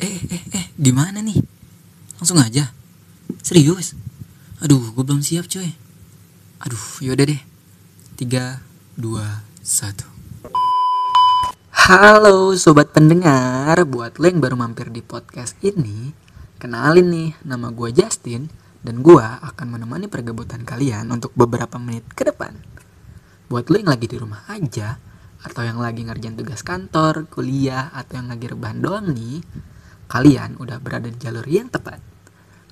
Eh, eh, eh, gimana nih? Langsung aja. Serius? Aduh, gue belum siap coy. Aduh, yaudah deh. Tiga, dua, satu. Halo sobat pendengar, buat lo yang baru mampir di podcast ini, kenalin nih, nama gue Justin dan gue akan menemani pergebutan kalian untuk beberapa menit ke depan. Buat lo yang lagi di rumah aja, atau yang lagi ngerjain tugas kantor, kuliah, atau yang lagi rebahan doang nih, kalian udah berada di jalur yang tepat.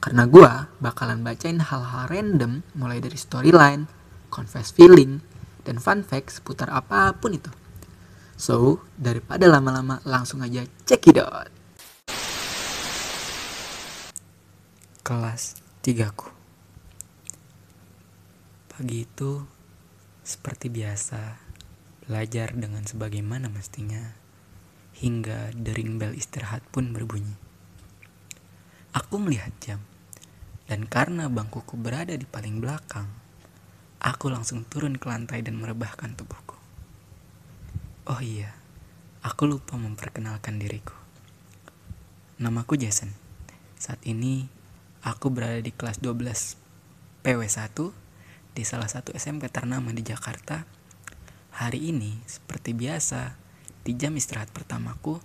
Karena gue bakalan bacain hal-hal random mulai dari storyline, confess feeling, dan fun fact seputar apa pun itu. So, daripada lama-lama langsung aja out. Kelas 3 ku. Pagi itu seperti biasa belajar dengan sebagaimana mestinya hingga dering bel istirahat pun berbunyi. Aku melihat jam dan karena bangkuku berada di paling belakang, aku langsung turun ke lantai dan merebahkan tubuhku. Oh iya, aku lupa memperkenalkan diriku. Namaku Jason. Saat ini aku berada di kelas 12 PW1 di salah satu SMK ternama di Jakarta. Hari ini, seperti biasa, di jam istirahat pertamaku,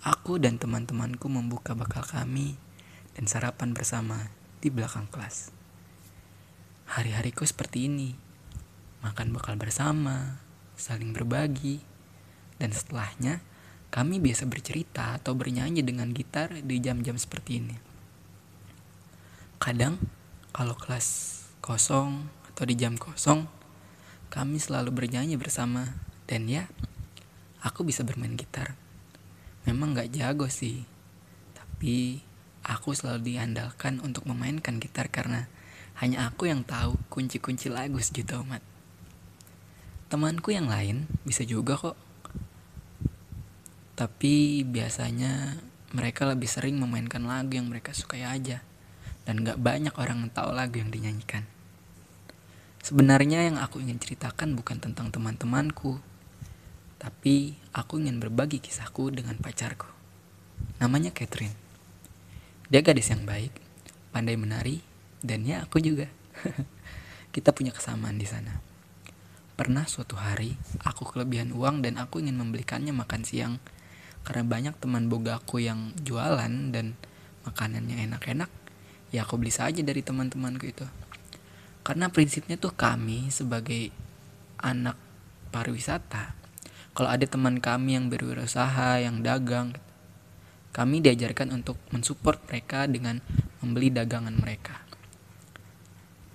aku dan teman-temanku membuka bakal kami dan sarapan bersama di belakang kelas. Hari-hariku seperti ini, makan bakal bersama, saling berbagi, dan setelahnya, kami biasa bercerita atau bernyanyi dengan gitar di jam-jam seperti ini. Kadang, kalau kelas kosong atau di jam kosong, kami selalu bernyanyi bersama. Dan ya, aku bisa bermain gitar. Memang gak jago sih, tapi aku selalu diandalkan untuk memainkan gitar karena hanya aku yang tahu kunci-kunci lagu sejuta umat. Temanku yang lain bisa juga kok tapi biasanya mereka lebih sering memainkan lagu yang mereka sukai aja. Dan gak banyak orang yang tahu lagu yang dinyanyikan. Sebenarnya yang aku ingin ceritakan bukan tentang teman-temanku. Tapi aku ingin berbagi kisahku dengan pacarku. Namanya Catherine. Dia gadis yang baik, pandai menari, dan ya aku juga. Kita punya kesamaan di sana. Pernah suatu hari, aku kelebihan uang dan aku ingin membelikannya makan siang karena banyak teman bogaku yang jualan dan makanannya enak-enak ya aku beli saja dari teman-temanku itu karena prinsipnya tuh kami sebagai anak pariwisata kalau ada teman kami yang berwirausaha yang dagang kami diajarkan untuk mensupport mereka dengan membeli dagangan mereka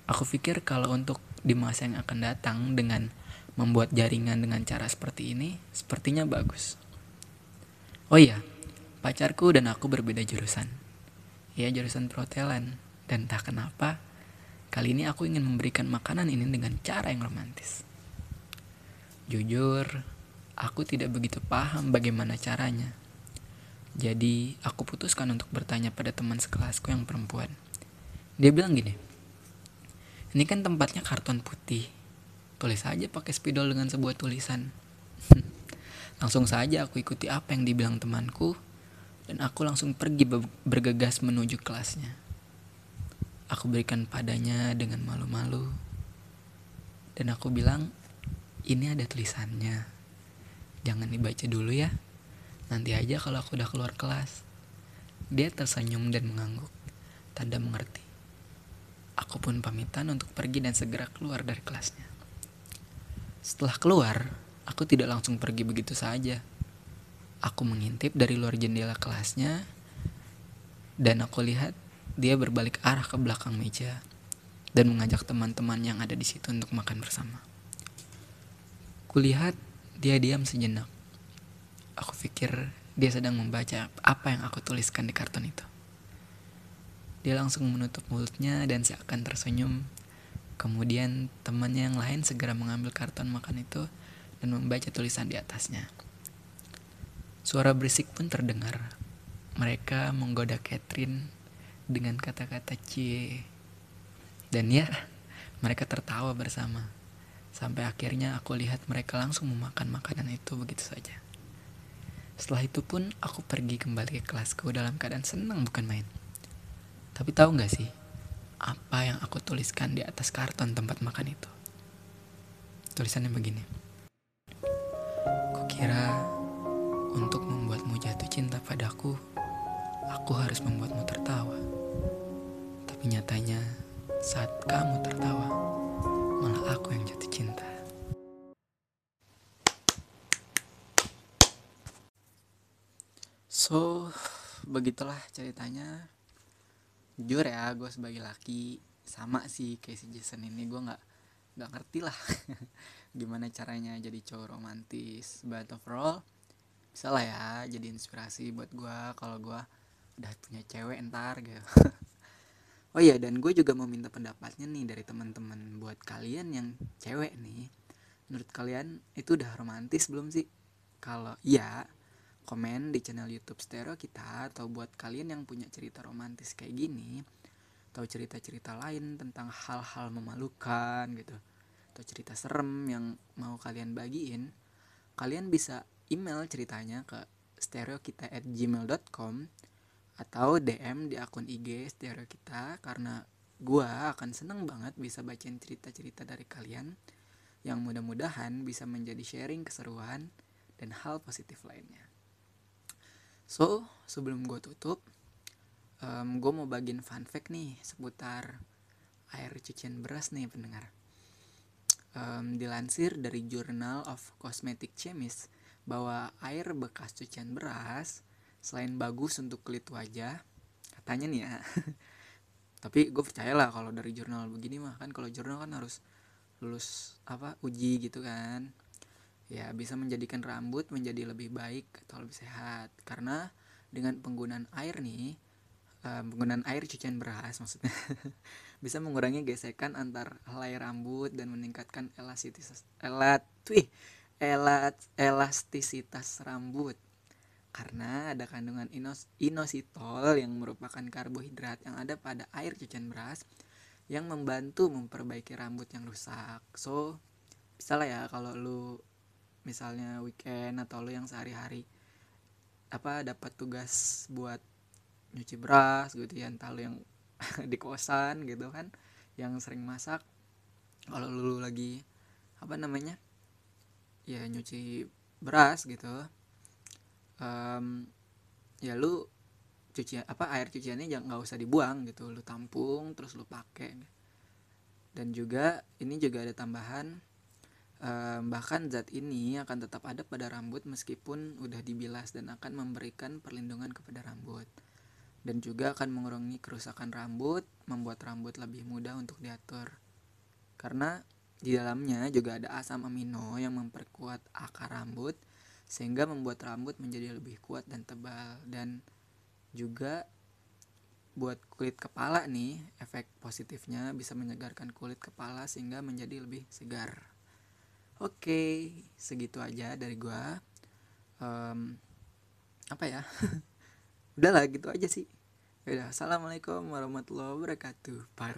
aku pikir kalau untuk di masa yang akan datang dengan membuat jaringan dengan cara seperti ini sepertinya bagus Oh iya, pacarku dan aku berbeda jurusan. Ia jurusan perhotelan dan tak kenapa kali ini aku ingin memberikan makanan ini dengan cara yang romantis. Jujur, aku tidak begitu paham bagaimana caranya. Jadi, aku putuskan untuk bertanya pada teman sekelasku yang perempuan. Dia bilang gini, ini kan tempatnya karton putih. Tulis aja pakai spidol dengan sebuah tulisan. Langsung saja aku ikuti apa yang dibilang temanku dan aku langsung pergi bergegas menuju kelasnya. Aku berikan padanya dengan malu-malu dan aku bilang, ini ada tulisannya. Jangan dibaca dulu ya. Nanti aja kalau aku udah keluar kelas. Dia tersenyum dan mengangguk, tanda mengerti. Aku pun pamitan untuk pergi dan segera keluar dari kelasnya. Setelah keluar, Aku tidak langsung pergi begitu saja. Aku mengintip dari luar jendela kelasnya dan aku lihat dia berbalik arah ke belakang meja dan mengajak teman-teman yang ada di situ untuk makan bersama. Kulihat dia diam sejenak. Aku pikir dia sedang membaca apa yang aku tuliskan di karton itu. Dia langsung menutup mulutnya dan seakan tersenyum. Kemudian temannya yang lain segera mengambil karton makan itu dan membaca tulisan di atasnya. Suara berisik pun terdengar. Mereka menggoda Catherine dengan kata-kata cie. Dan ya, mereka tertawa bersama. Sampai akhirnya aku lihat mereka langsung memakan makanan itu begitu saja. Setelah itu pun aku pergi kembali ke kelasku dalam keadaan senang bukan main. Tapi tahu nggak sih apa yang aku tuliskan di atas karton tempat makan itu? Tulisannya begini. Kukira untuk membuatmu jatuh cinta padaku, aku harus membuatmu tertawa. Tapi nyatanya saat kamu tertawa, So, begitulah ceritanya. Jujur ya, gue sebagai laki sama sih kayak si Jason ini gue nggak nggak ngerti lah gimana caranya jadi cowok romantis. But overall, bisa lah ya jadi inspirasi buat gue kalau gue udah punya cewek ntar gitu. oh iya dan gue juga mau minta pendapatnya nih dari teman-teman buat kalian yang cewek nih. Menurut kalian itu udah romantis belum sih? Kalau iya, komen di channel YouTube Stereo kita atau buat kalian yang punya cerita romantis kayak gini atau cerita-cerita lain tentang hal-hal memalukan gitu atau cerita serem yang mau kalian bagiin kalian bisa email ceritanya ke stereo kita at gmail.com atau DM di akun IG stereo kita karena gua akan seneng banget bisa bacain cerita-cerita dari kalian yang mudah-mudahan bisa menjadi sharing keseruan dan hal positif lainnya. So, sebelum gue tutup, um, gue mau bagiin fun fact nih seputar air cucian beras nih pendengar. Um, dilansir dari Journal of Cosmetic Chemist bahwa air bekas cucian beras selain bagus untuk kulit wajah, katanya nih ya. Tapi gue percayalah kalau dari jurnal begini mah kan kalau jurnal kan harus lulus apa uji gitu kan ya bisa menjadikan rambut menjadi lebih baik atau lebih sehat. Karena dengan penggunaan air nih um, penggunaan air cucian beras maksudnya bisa mengurangi gesekan antar helai rambut dan meningkatkan elastisitas elat wih, elat elastisitas rambut. Karena ada kandungan inos, inositol yang merupakan karbohidrat yang ada pada air cucian beras yang membantu memperbaiki rambut yang rusak. So bisa lah ya kalau lu misalnya weekend atau lo yang sehari-hari apa dapat tugas buat nyuci beras gitu ya entah lo yang di kosan gitu kan yang sering masak. Kalau lu lagi apa namanya ya nyuci beras gitu um, ya lu cuci apa air cuciannya jangan nggak usah dibuang gitu lu tampung terus lu pakai. Dan juga ini juga ada tambahan Um, bahkan zat ini akan tetap ada pada rambut meskipun udah dibilas dan akan memberikan perlindungan kepada rambut. Dan juga akan mengurangi kerusakan rambut, membuat rambut lebih mudah untuk diatur. Karena di dalamnya juga ada asam amino yang memperkuat akar rambut sehingga membuat rambut menjadi lebih kuat dan tebal dan juga buat kulit kepala nih efek positifnya bisa menyegarkan kulit kepala sehingga menjadi lebih segar. Oke, segitu aja dari gua. Um, apa ya? Udahlah gitu aja sih. Yaudah, assalamualaikum warahmatullahi wabarakatuh. Par.